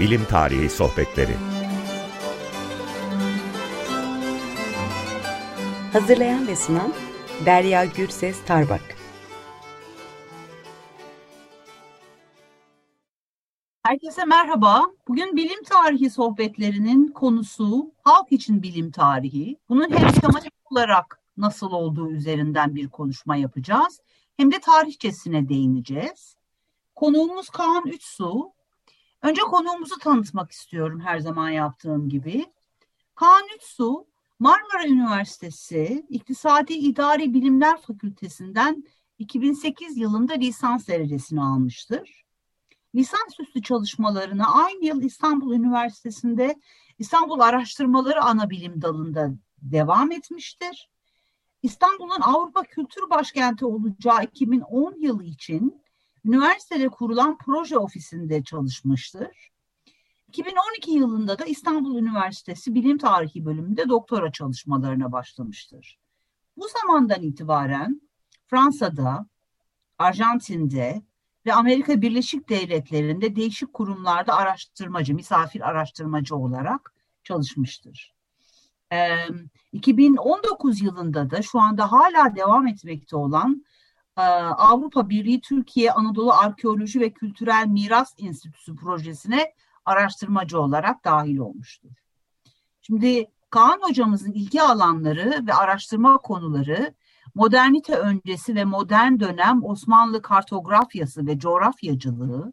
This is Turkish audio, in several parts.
Bilim Tarihi Sohbetleri Hazırlayan ve sunan Derya Gürses Tarbak Herkese merhaba. Bugün bilim tarihi sohbetlerinin konusu halk için bilim tarihi. Bunun hem tematik olarak nasıl olduğu üzerinden bir konuşma yapacağız hem de tarihçesine değineceğiz. Konuğumuz Kaan Üçsu. Önce konuğumuzu tanıtmak istiyorum her zaman yaptığım gibi. Kaan Üçsu, Marmara Üniversitesi İktisadi İdari Bilimler Fakültesinden 2008 yılında lisans derecesini almıştır. Lisansüstü çalışmalarını aynı yıl İstanbul Üniversitesi'nde İstanbul Araştırmaları Anabilim Dalı'nda devam etmiştir. İstanbul'un Avrupa Kültür Başkenti olacağı 2010 yılı için üniversitede kurulan proje ofisinde çalışmıştır. 2012 yılında da İstanbul Üniversitesi Bilim Tarihi bölümünde doktora çalışmalarına başlamıştır. Bu zamandan itibaren Fransa'da, Arjantin'de ve Amerika Birleşik Devletleri'nde değişik kurumlarda araştırmacı, misafir araştırmacı olarak çalışmıştır. 2019 yılında da şu anda hala devam etmekte olan Avrupa Birliği Türkiye Anadolu Arkeoloji ve Kültürel Miras Enstitüsü projesine araştırmacı olarak dahil olmuştur. Şimdi Kaan hocamızın ilgi alanları ve araştırma konuları modernite öncesi ve modern dönem Osmanlı kartografyası ve coğrafyacılığı,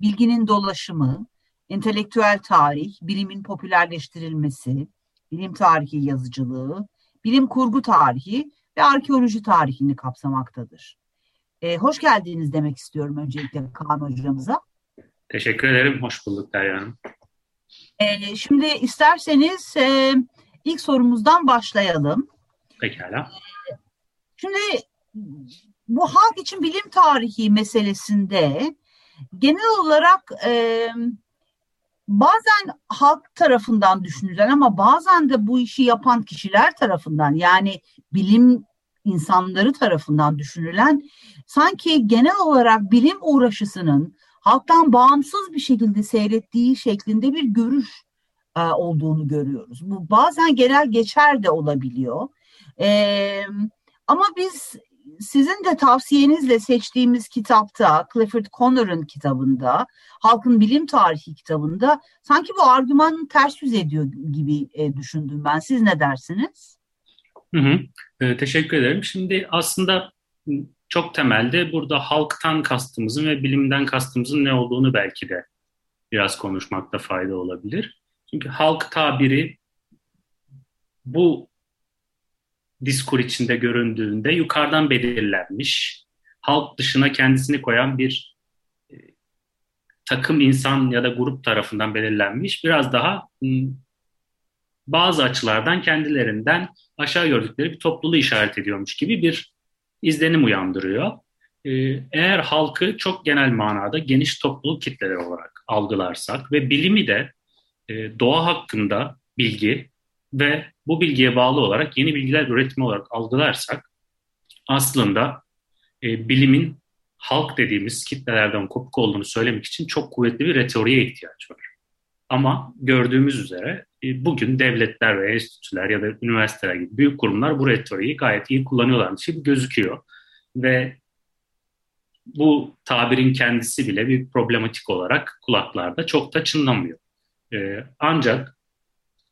bilginin dolaşımı, entelektüel tarih, bilimin popülerleştirilmesi, bilim tarihi yazıcılığı, bilim kurgu tarihi ve arkeoloji tarihini kapsamaktadır. Ee, hoş geldiniz demek istiyorum öncelikle Kaan hocamıza. Teşekkür ederim. Hoş bulduk Derya Hanım. Ee, şimdi isterseniz e, ilk sorumuzdan başlayalım. Pekala. Şimdi bu halk için bilim tarihi meselesinde genel olarak e, bazen halk tarafından düşünülen ama bazen de bu işi yapan kişiler tarafından yani bilim insanları tarafından düşünülen sanki genel olarak bilim uğraşısının halktan bağımsız bir şekilde seyrettiği şeklinde bir görüş e, olduğunu görüyoruz. Bu bazen genel geçer de olabiliyor. E, ama biz sizin de tavsiyenizle seçtiğimiz kitapta, Clifford Connor'ın kitabında, Halkın Bilim Tarihi kitabında sanki bu argümanın ters yüz ediyor gibi e, düşündüm ben. Siz ne dersiniz? Hı hı. E, teşekkür ederim. Şimdi aslında çok temelde burada halktan kastımızın ve bilimden kastımızın ne olduğunu belki de biraz konuşmakta fayda olabilir. Çünkü halk tabiri bu diskur içinde göründüğünde yukarıdan belirlenmiş, halk dışına kendisini koyan bir e, takım insan ya da grup tarafından belirlenmiş biraz daha bazı açılardan kendilerinden aşağı gördükleri bir topluluğu işaret ediyormuş gibi bir izlenim uyandırıyor. Ee, eğer halkı çok genel manada geniş topluluk kitleleri olarak algılarsak ve bilimi de e, doğa hakkında bilgi ve bu bilgiye bağlı olarak yeni bilgiler üretimi olarak algılarsak aslında e, bilimin halk dediğimiz kitlelerden kopuk olduğunu söylemek için çok kuvvetli bir retoriğe ihtiyaç var. Ama gördüğümüz üzere e, bugün devletler ve enstitüler ya da üniversiteler gibi büyük kurumlar bu retoriği gayet iyi kullanıyorlarmış gibi gözüküyor. Ve bu tabirin kendisi bile bir problematik olarak kulaklarda çok da çınlamıyor. Ee, ancak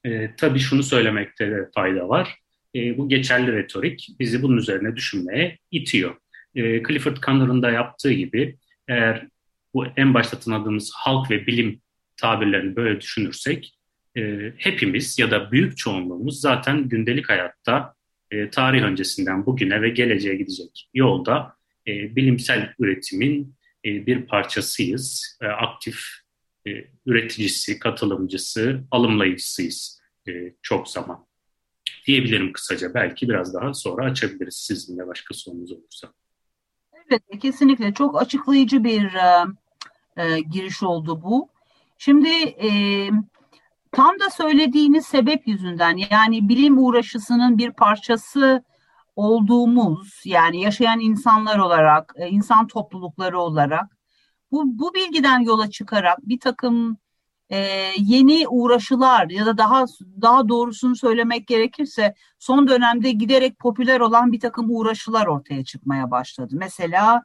e, tabii şunu söylemekte de fayda var. E, bu geçerli retorik bizi bunun üzerine düşünmeye itiyor. E, Clifford Connor'ın da yaptığı gibi eğer bu en başta tanıdığımız halk ve bilim tabirlerini böyle düşünürsek e, hepimiz ya da büyük çoğunluğumuz zaten gündelik hayatta e, tarih öncesinden bugüne ve geleceğe gidecek yolda e, bilimsel üretimin e, bir parçasıyız. E, aktif e, üreticisi, katılımcısı, alımlayıcısıyız e, çok zaman. Diyebilirim kısaca. Belki biraz daha sonra açabiliriz sizinle başka sorunuz olursa. Evet, kesinlikle çok açıklayıcı bir e, e, giriş oldu bu. Şimdi e, tam da söylediğiniz sebep yüzünden yani bilim uğraşısının bir parçası olduğumuz yani yaşayan insanlar olarak, e, insan toplulukları olarak bu, bu bilgiden yola çıkarak bir takım e, yeni uğraşılar ya da daha daha doğrusunu söylemek gerekirse son dönemde giderek popüler olan bir takım uğraşılar ortaya çıkmaya başladı. Mesela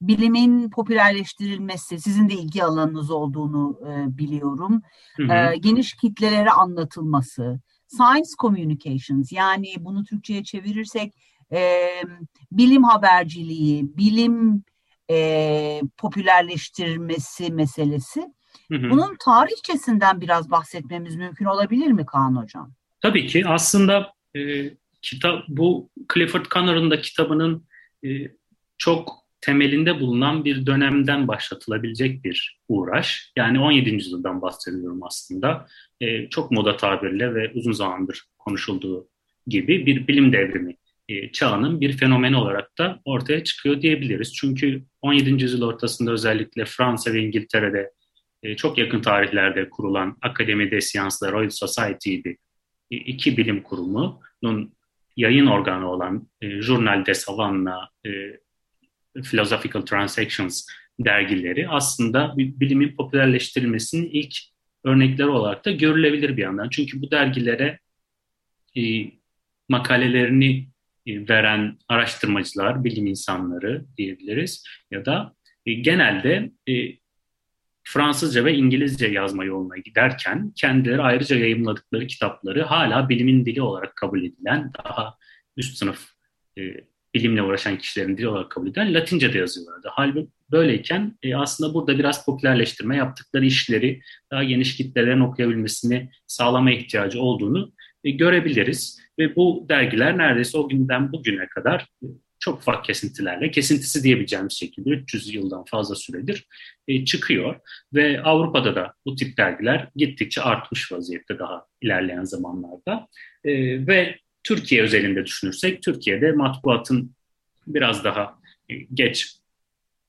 bilimin popülerleştirilmesi, sizin de ilgi alanınız olduğunu e, biliyorum. Hı hı. E, geniş kitlelere anlatılması, science communications yani bunu Türkçe'ye çevirirsek e, bilim haberciliği, bilim e, popülerleştirmesi meselesi. Hı hı. Bunun tarihçesinden biraz bahsetmemiz mümkün olabilir mi Kaan Hocam? Tabii ki aslında e, kitap bu Clifford Connor'ın da kitabının e, çok temelinde bulunan bir dönemden başlatılabilecek bir uğraş. Yani 17. yüzyıldan bahsediyorum aslında. E, çok moda tabirle ve uzun zamandır konuşulduğu gibi bir bilim devrimi e, çağının bir fenomen olarak da ortaya çıkıyor diyebiliriz. Çünkü 17. yüzyıl ortasında özellikle Fransa ve İngiltere'de e, çok yakın tarihlerde kurulan Akademi des Sciences Royal Society'di. E, iki bilim kurumunun yayın organı olan e, Journal des Savants, e, Philosophical Transactions dergileri aslında bilimin popülerleştirilmesinin ilk örnekleri olarak da görülebilir bir yandan. Çünkü bu dergilere e, makalelerini e, veren araştırmacılar, bilim insanları diyebiliriz ya da e, genelde e, Fransızca ve İngilizce yazma yoluna giderken kendileri ayrıca yayımladıkları kitapları hala bilimin dili olarak kabul edilen daha üst sınıf e, bilimle uğraşan kişilerin dili olarak kabul edilen Latince'de yazıyorlardı. Halbuki böyleyken e, aslında burada biraz popülerleştirme yaptıkları işleri daha geniş kitlelerin okuyabilmesini sağlama ihtiyacı olduğunu e, görebiliriz. Ve bu dergiler neredeyse o günden bugüne kadar e, çok ufak kesintilerle, kesintisi diyebileceğimiz şekilde 300 yıldan fazla süredir e, çıkıyor. Ve Avrupa'da da bu tip dergiler gittikçe artmış vaziyette daha ilerleyen zamanlarda. E, ve Türkiye özelinde düşünürsek, Türkiye'de matbuatın biraz daha e, geç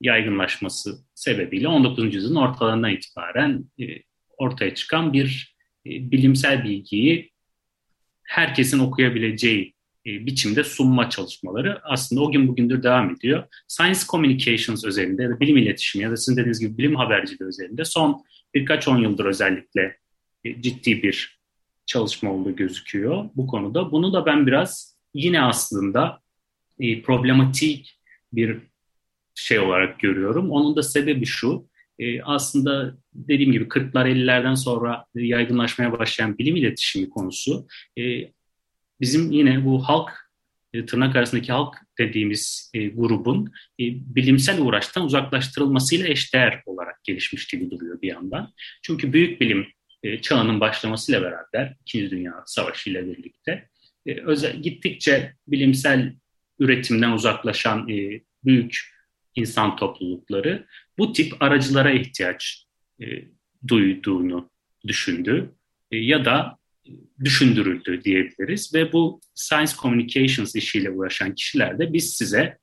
yaygınlaşması sebebiyle 19. yüzyılın ortalarından itibaren e, ortaya çıkan bir e, bilimsel bilgiyi herkesin okuyabileceği biçimde sunma çalışmaları aslında o gün bugündür devam ediyor. Science Communications özelinde ya da bilim iletişimi ya da sizin dediğiniz gibi bilim haberciliği özelinde son birkaç on yıldır özellikle ciddi bir çalışma olduğu gözüküyor bu konuda. Bunu da ben biraz yine aslında e, problematik bir şey olarak görüyorum. Onun da sebebi şu, e, aslında dediğim gibi 40'lar 50'lerden sonra yaygınlaşmaya başlayan bilim iletişimi konusu e, bizim yine bu halk e, tırnak arasındaki halk dediğimiz e, grubun e, bilimsel uğraştan uzaklaştırılmasıyla eşdeğer olarak gelişmiş gibi duruyor bir yandan. Çünkü büyük bilim e, çağının başlamasıyla beraber İkinci Dünya Savaşı ile birlikte e, özel, gittikçe bilimsel üretimden uzaklaşan e, büyük insan toplulukları bu tip aracılara ihtiyaç duyduğunu düşündü ya da düşündürüldü diyebiliriz ve bu science communications işiyle uğraşan kişiler de biz size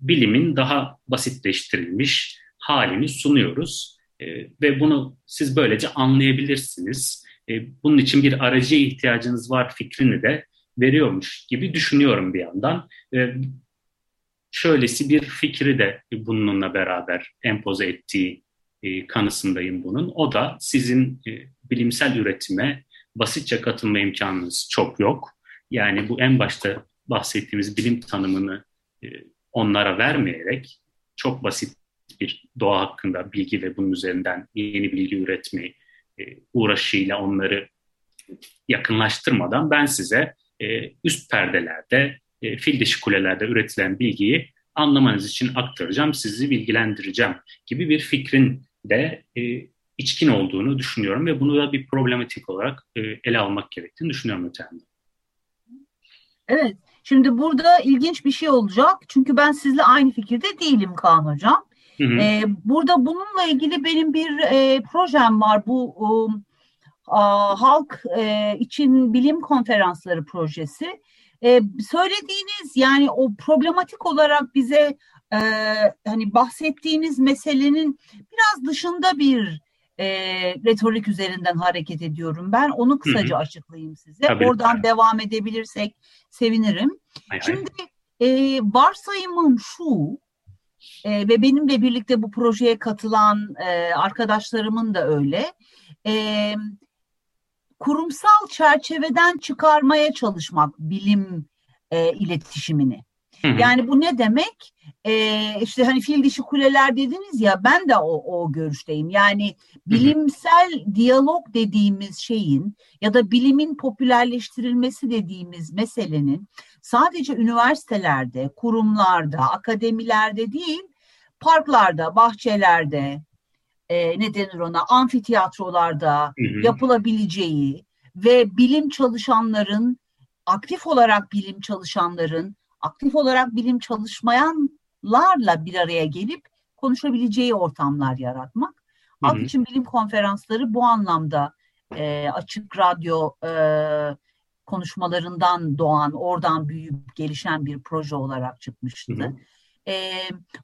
bilimin daha basitleştirilmiş halini sunuyoruz e, ve bunu siz böylece anlayabilirsiniz. E, bunun için bir aracıya ihtiyacınız var fikrini de veriyormuş gibi düşünüyorum bir yandan. E, şöylesi bir fikri de bununla beraber empoze ettiği e, kanısındayım bunun. O da sizin e, bilimsel üretime basitçe katılma imkanınız çok yok. Yani bu en başta bahsettiğimiz bilim tanımını e, onlara vermeyerek çok basit bir doğa hakkında bilgi ve bunun üzerinden yeni bilgi üretme e, uğraşıyla onları yakınlaştırmadan ben size e, üst perdelerde, e, fil dişi kulelerde üretilen bilgiyi anlamanız için aktaracağım, sizi bilgilendireceğim gibi bir fikrin de içkin olduğunu düşünüyorum ve bunu da bir problematik olarak ele almak gerektiğini düşünüyorum ötende. Evet, şimdi burada ilginç bir şey olacak. Çünkü ben sizle aynı fikirde değilim Kaan Hocam. Hı hı. Ee, burada bununla ilgili benim bir e, projem var. Bu um, a, halk e, için bilim konferansları projesi. E, söylediğiniz yani o problematik olarak bize e, hani bahsettiğiniz meselenin biraz dışında bir e, retorik üzerinden hareket ediyorum. Ben onu kısaca Hı-hı. açıklayayım size. Tabii. Oradan devam edebilirsek sevinirim. Hay Şimdi e, varsayımım şu e, ve benimle birlikte bu projeye katılan e, arkadaşlarımın da öyle. e, kurumsal çerçeveden çıkarmaya çalışmak bilim e, iletişimini. Yani bu ne demek? Ee, işte hani fil dişi kuleler dediniz ya ben de o, o görüşteyim. Yani bilimsel diyalog dediğimiz şeyin ya da bilimin popülerleştirilmesi dediğimiz meselenin sadece üniversitelerde, kurumlarda, akademilerde değil, parklarda, bahçelerde, e, ne denir ona, amfiteyatrolarda hı hı. yapılabileceği ve bilim çalışanların, aktif olarak bilim çalışanların aktif olarak bilim çalışmayanlarla bir araya gelip konuşabileceği ortamlar yaratmak. Halk için bilim konferansları bu anlamda e, açık radyo e, konuşmalarından doğan, oradan büyüyüp gelişen bir proje olarak çıkmıştı. Hı hı. E,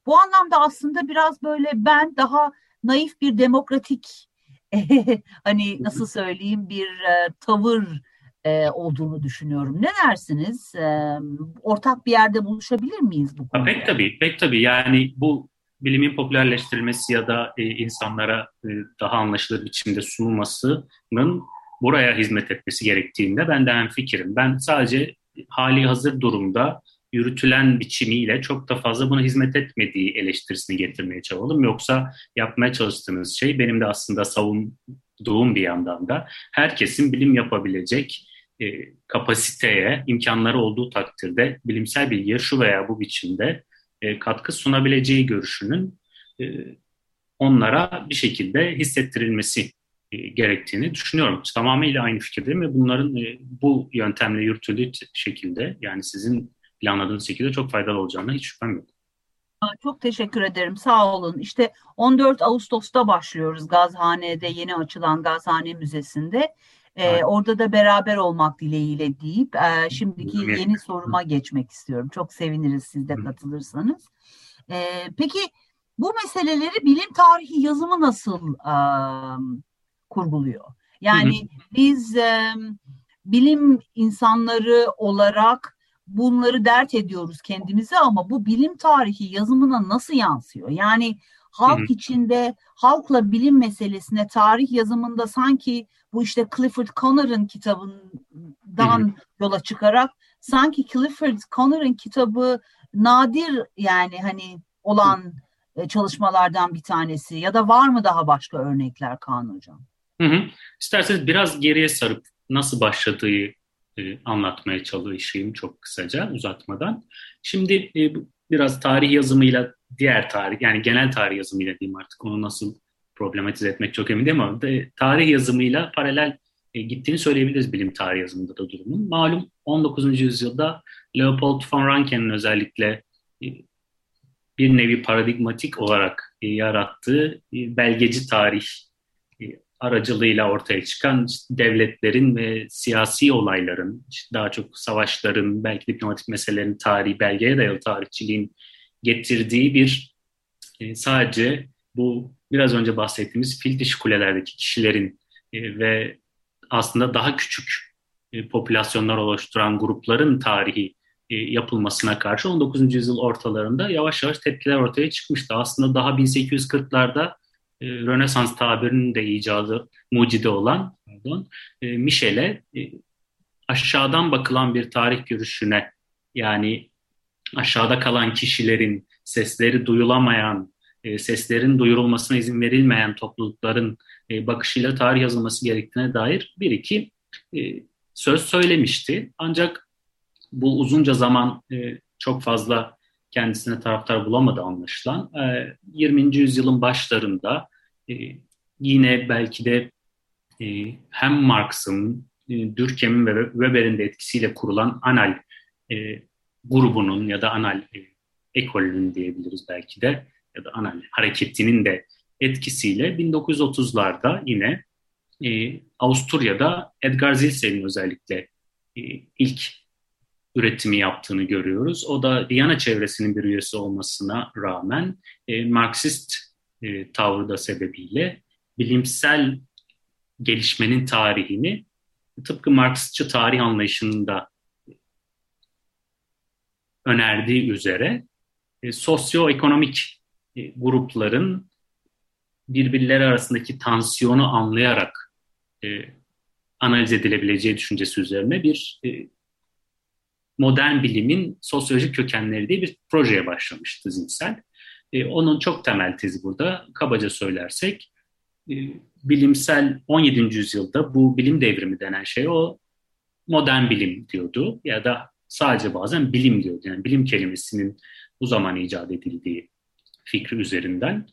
bu anlamda aslında biraz böyle ben daha naif bir demokratik hani nasıl söyleyeyim bir e, tavır e, olduğunu düşünüyorum. Ne dersiniz? E, ortak bir yerde buluşabilir miyiz bu konuda? Pek tabii, pek tabii. Yani bu bilimin popülerleştirilmesi ya da e, insanlara e, daha anlaşılır biçimde sunulmasının buraya hizmet etmesi gerektiğinde ben de hem fikrim. Ben sadece hali hazır durumda yürütülen biçimiyle çok da fazla buna hizmet etmediği eleştirisini getirmeye çabaladım. Yoksa yapmaya çalıştığınız şey benim de aslında savunduğum bir yandan da herkesin bilim yapabilecek e, kapasiteye, imkanları olduğu takdirde bilimsel bilgiye şu veya bu biçimde e, katkı sunabileceği görüşünün e, onlara bir şekilde hissettirilmesi gerektiğini düşünüyorum. Tamamıyla aynı fikirdeyim ve bunların e, bu yöntemle yürütüldüğü şekilde yani sizin planladığınız şekilde çok faydalı olacağına hiç şüphem yok. Çok teşekkür ederim. Sağ olun. İşte 14 Ağustos'ta başlıyoruz Gazhane'de yeni açılan Gazhane Müzesi'nde. Ee, orada da beraber olmak dileğiyle deyip e, şimdiki yeni soruma geçmek istiyorum. Çok seviniriz siz de katılırsanız. Ee, peki bu meseleleri bilim tarihi yazımı nasıl e, kurguluyor? Yani biz e, bilim insanları olarak bunları dert ediyoruz kendimize ama bu bilim tarihi yazımına nasıl yansıyor? Yani halk içinde halkla bilim meselesine tarih yazımında sanki bu işte Clifford Connor'ın kitabından yola çıkarak sanki Clifford Connor'ın kitabı nadir yani hani olan e, çalışmalardan bir tanesi ya da var mı daha başka örnekler Kaan Hocam? Hı hı. İsterseniz biraz geriye sarıp nasıl başladığı e, anlatmaya çalışayım çok kısaca uzatmadan. Şimdi e, biraz tarih yazımıyla diğer tarih yani genel tarih yazımıyla diyeyim artık onu nasıl problematize etmek çok emin değilim ama de, tarih yazımıyla paralel e, gittiğini söyleyebiliriz bilim tarih yazımında da durumun. Malum 19. yüzyılda Leopold von Ranke'nin özellikle e, bir nevi paradigmatik olarak e, yarattığı e, belgeci tarih aracılığıyla ortaya çıkan devletlerin ve siyasi olayların, daha çok savaşların, belki diplomatik meselelerin tarihi, belgeye dayalı tarihçiliğin getirdiği bir e, sadece bu biraz önce bahsettiğimiz fil dişi kulelerdeki kişilerin e, ve aslında daha küçük e, popülasyonlar oluşturan grupların tarihi yapılmasına karşı 19. yüzyıl ortalarında yavaş yavaş tepkiler ortaya çıkmıştı. Aslında daha 1840'larda e, Rönesans tabirinin de icadı mucide olan pardon, e, Michel'e e, aşağıdan bakılan bir tarih görüşüne yani aşağıda kalan kişilerin sesleri duyulamayan seslerin duyurulmasına izin verilmeyen toplulukların bakışıyla tarih yazılması gerektiğine dair bir iki söz söylemişti. Ancak bu uzunca zaman çok fazla kendisine taraftar bulamadı anlaşılan. 20. yüzyılın başlarında yine belki de hem Marx'ın, Durkheim'in ve Weber'in de etkisiyle kurulan Anal grubunun ya da Anal ekolünün diyebiliriz belki de ya da ana hareketinin de etkisiyle 1930'larda yine e, Avusturya'da Edgar Zilsel'in özellikle e, ilk üretimi yaptığını görüyoruz. O da Viyana çevresinin bir üyesi olmasına rağmen e, Marksist e, tavrı da sebebiyle bilimsel gelişmenin tarihini tıpkı Marksistçı tarih anlayışında önerdiği üzere e, sosyoekonomik e, grupların birbirleri arasındaki tansiyonu anlayarak e, analiz edilebileceği düşüncesi üzerine bir e, modern bilimin sosyolojik kökenleri diye bir projeye başlamıştı Zinsel. E, onun çok temel tezi burada. Kabaca söylersek e, bilimsel 17. yüzyılda bu bilim devrimi denen şey o modern bilim diyordu ya da sadece bazen bilim diyordu. Yani bilim kelimesinin bu zaman icat edildiği fikri üzerinden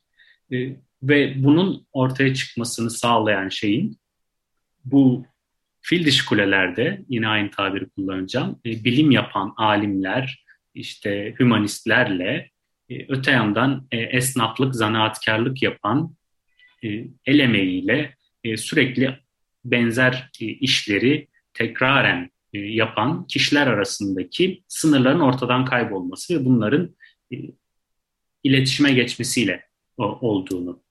e, ve bunun ortaya çıkmasını sağlayan şeyin bu fil dişi kulelerde yine aynı tabiri kullanacağım. E, bilim yapan alimler işte hümanistlerle e, öte yandan e, esnaflık, zanaatkarlık yapan e, el emeğiyle e, sürekli benzer e, işleri tekraren e, yapan kişiler arasındaki sınırların ortadan kaybolması ve bunların e, iletişime geçmesiyle o, olduğunu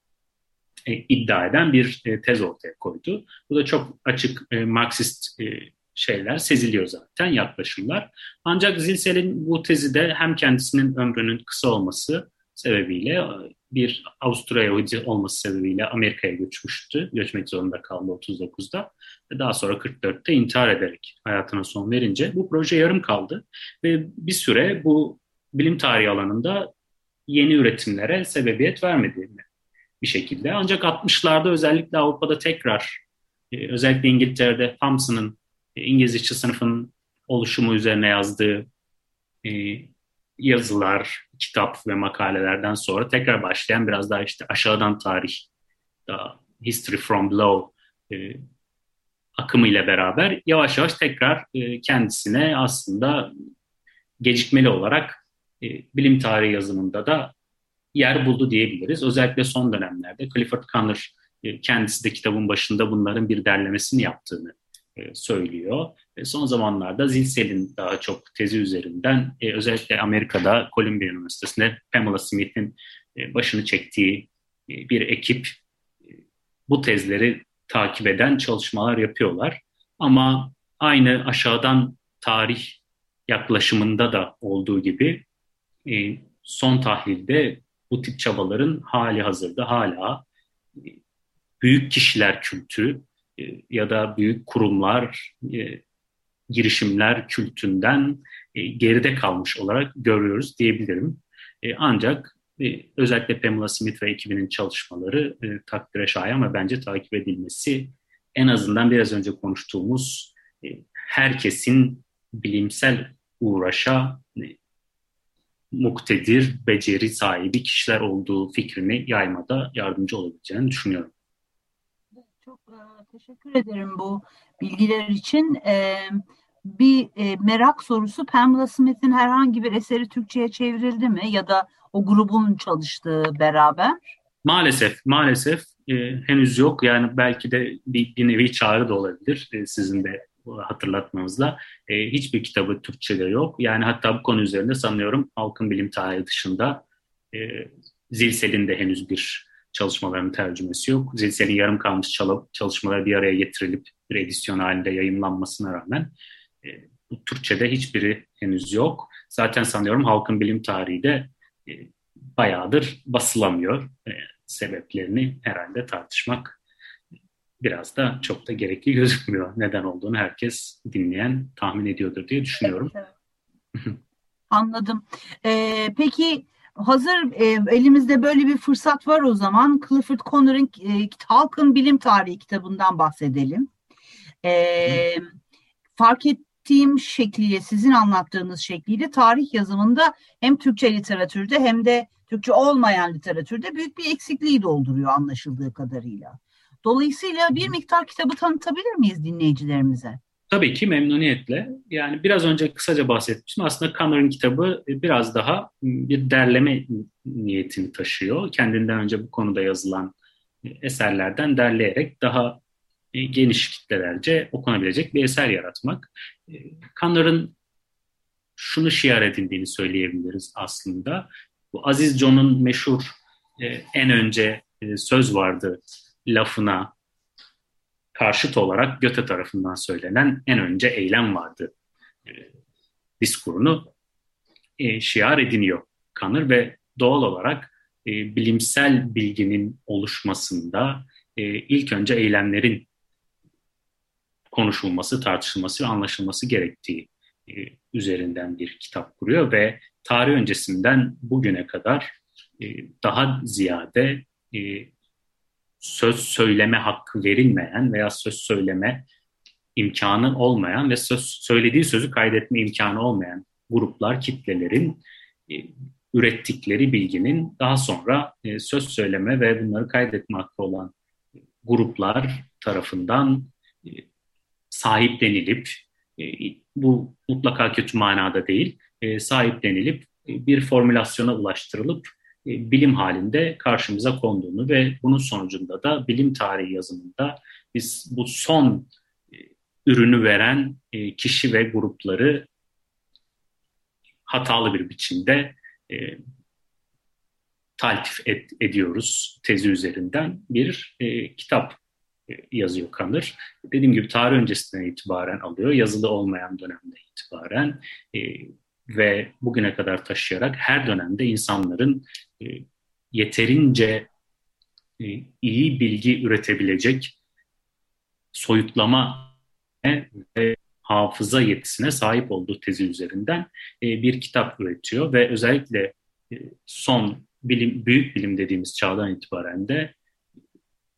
e, iddia eden bir e, tez ortaya koydu. Bu da çok açık e, Marksist e, şeyler seziliyor zaten yaklaşımlar. Ancak Zilsel'in bu tezi de hem kendisinin ömrünün kısa olması sebebiyle bir Avusturya Yahudi olması sebebiyle Amerika'ya göçmüştü. Göçmek zorunda kaldı 39'da. Ve daha sonra 44'te intihar ederek hayatına son verince bu proje yarım kaldı. Ve bir süre bu bilim tarihi alanında yeni üretimlere sebebiyet vermedi bir şekilde. Ancak 60'larda özellikle Avrupa'da tekrar e, özellikle İngiltere'de Thompson'ın e, İngiliz işçi sınıfının oluşumu üzerine yazdığı e, yazılar, kitap ve makalelerden sonra tekrar başlayan biraz daha işte aşağıdan tarih, daha history from below e, akımı ile beraber yavaş yavaş tekrar kendisine aslında gecikmeli olarak bilim tarihi yazımında da yer buldu diyebiliriz. Özellikle son dönemlerde Clifford Connor e, kendisi de kitabın başında bunların bir derlemesini yaptığını e, söylüyor. E, son zamanlarda Zilsel'in daha çok tezi üzerinden özellikle Amerika'da Columbia Üniversitesi'nde Pamela Smith'in başını çektiği bir ekip bu tezleri takip eden çalışmalar yapıyorlar. Ama aynı aşağıdan tarih yaklaşımında da olduğu gibi son tahlilde bu tip çabaların hali hazırda hala büyük kişiler kültürü e, ya da büyük kurumlar, e, girişimler kültünden e, geride kalmış olarak görüyoruz diyebilirim. Ancak özellikle Pamela Smith ve ekibinin çalışmaları takdire şayan ve bence takip edilmesi en azından biraz önce konuştuğumuz herkesin bilimsel uğraşa muktedir, beceri sahibi kişiler olduğu fikrini yaymada yardımcı olabileceğini düşünüyorum. Çok e, teşekkür ederim bu bilgiler için. E, bir e, merak sorusu Pamela Smith'in herhangi bir eseri Türkçe'ye çevrildi mi ya da o grubun çalıştığı beraber? Maalesef, maalesef e, henüz yok. Yani belki de bir, bir nevi çağrı da olabilir e, sizin de hatırlatmanızla. E, hiçbir kitabı Türkçe'de yok. Yani hatta bu konu üzerinde sanıyorum halkın bilim tarihi dışında e, Zilsel'in de henüz bir çalışmalarının tercümesi yok. Zilsel'in yarım kalmış çalışmaları bir araya getirilip bir edisyon halinde yayınlanmasına rağmen e, bu Türkçe'de hiçbiri henüz yok. Zaten sanıyorum halkın bilim tarihi de e, bayağıdır basılamıyor. E, sebeplerini herhalde tartışmak biraz da çok da gerekli gözükmüyor. Neden olduğunu herkes dinleyen tahmin ediyordur diye düşünüyorum. Anladım. Ee, peki hazır e, elimizde böyle bir fırsat var o zaman Clifford Connor'ın e, Halkın Bilim Tarihi kitabından bahsedelim. E, fark ettiğim şekliyle sizin anlattığınız şekliyle tarih yazımında hem Türkçe literatürde hem de Türkçe olmayan literatürde büyük bir eksikliği dolduruyor anlaşıldığı kadarıyla. Dolayısıyla bir miktar kitabı tanıtabilir miyiz dinleyicilerimize? Tabii ki memnuniyetle. Yani biraz önce kısaca bahsetmiştim. Aslında Connor'ın kitabı biraz daha bir derleme niyetini taşıyor. Kendinden önce bu konuda yazılan eserlerden derleyerek daha geniş kitlelerce okunabilecek bir eser yaratmak. Connor'ın şunu şiar edildiğini söyleyebiliriz aslında. Bu Aziz John'un meşhur en önce söz vardı lafına karşıt olarak Göte tarafından söylenen en önce eylem vardı. E, diskurunu e, şiar ediniyor Kanır ve doğal olarak e, bilimsel bilginin oluşmasında e, ilk önce eylemlerin konuşulması, tartışılması ve anlaşılması gerektiği e, üzerinden bir kitap kuruyor ve tarih öncesinden bugüne kadar e, daha ziyade e, söz söyleme hakkı verilmeyen veya söz söyleme imkanı olmayan ve söz söylediği sözü kaydetme imkanı olmayan gruplar, kitlelerin e, ürettikleri bilginin daha sonra e, söz söyleme ve bunları kaydetme hakkı olan gruplar tarafından e, sahiplenilip bu mutlaka kötü manada değil sahiplenilip bir formülasyona ulaştırılıp bilim halinde karşımıza konduğunu ve bunun sonucunda da bilim tarihi yazımında biz bu son e, ürünü veren e, kişi ve grupları hatalı bir biçimde e, taltif et, ediyoruz tezi üzerinden bir e, kitap e, yazıyor Kanır. Dediğim gibi tarih öncesinden itibaren alıyor, yazılı olmayan dönemde itibaren e, ve bugüne kadar taşıyarak her dönemde insanların e, yeterince e, iyi bilgi üretebilecek soyutlama ve hafıza yetisine sahip olduğu tezi üzerinden e, bir kitap üretiyor ve özellikle son bilim, büyük bilim dediğimiz çağdan itibaren de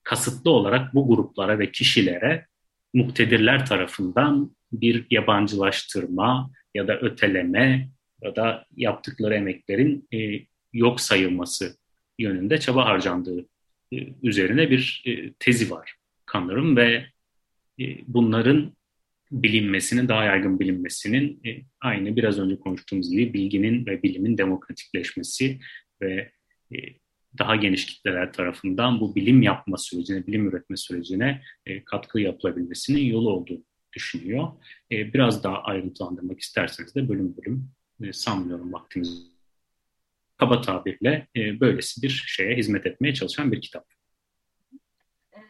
kasıtlı olarak bu gruplara ve kişilere muktedirler tarafından bir yabancılaştırma ya da öteleme ya da yaptıkları emeklerin e, yok sayılması yönünde çaba harcandığı e, üzerine bir e, tezi var kanırım ve e, bunların bilinmesinin, daha yaygın bilinmesinin e, aynı biraz önce konuştuğumuz gibi bilginin ve bilimin demokratikleşmesi ve e, daha geniş kitleler tarafından bu bilim yapma sürecine, bilim üretme sürecine e, katkı yapılabilmesinin yolu olduğu düşünüyor. E, biraz daha ayrıntılandırmak isterseniz de bölüm bölüm e, sanmıyorum vaktimiz kaba tabirle e, böylesi bir şeye hizmet etmeye çalışan bir kitap.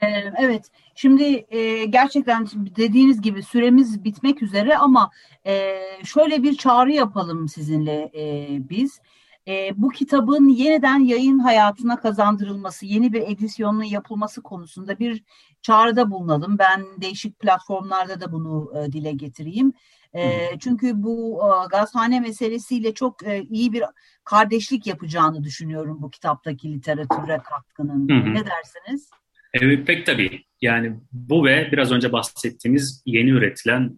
Ee, evet, şimdi e, gerçekten dediğiniz gibi süremiz bitmek üzere ama e, şöyle bir çağrı yapalım sizinle e, biz. E, bu kitabın yeniden yayın hayatına kazandırılması, yeni bir edisyonun yapılması konusunda bir çağrıda bulunalım. Ben değişik platformlarda da bunu e, dile getireyim. E, çünkü bu e, gazhane meselesiyle çok e, iyi bir kardeşlik yapacağını düşünüyorum bu kitaptaki literatüre katkının. Hı hı. Ne dersiniz? Evet pek tabii. Yani bu ve biraz önce bahsettiğimiz yeni üretilen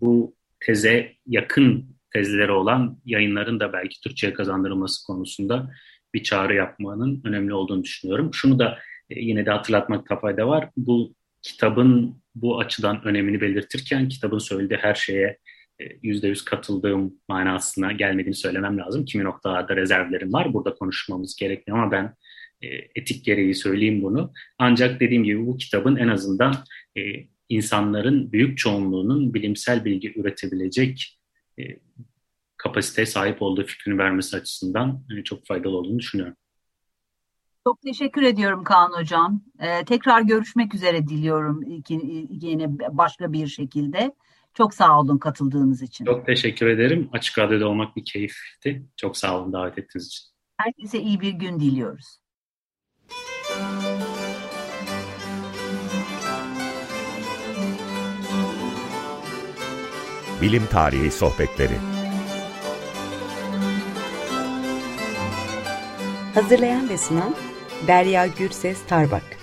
bu teze yakın tezleri olan yayınların da belki Türkçe'ye kazandırılması konusunda bir çağrı yapmanın önemli olduğunu düşünüyorum. Şunu da e, yine de hatırlatmakta fayda var. Bu kitabın bu açıdan önemini belirtirken kitabın söylediği her şeye e, yüzde yüz katıldığım manasına gelmediğini söylemem lazım. Kimi noktalarda rezervlerim var. Burada konuşmamız gerekmiyor ama ben e, etik gereği söyleyeyim bunu. Ancak dediğim gibi bu kitabın en azından insanların büyük çoğunluğunun bilimsel bilgi üretebilecek kapasiteye sahip olduğu fikrini vermesi açısından çok faydalı olduğunu düşünüyorum. Çok teşekkür ediyorum Kaan Hocam. Ee, tekrar görüşmek üzere diliyorum yine başka bir şekilde. Çok sağ olun katıldığınız için. Çok teşekkür ederim. Açık Radyo'da olmak bir keyifti. Çok sağ olun davet ettiğiniz için. Herkese iyi bir gün diliyoruz. Bilim Tarihi Sohbetleri. Hazırlayan ve sunan Derya Gürses Tarbak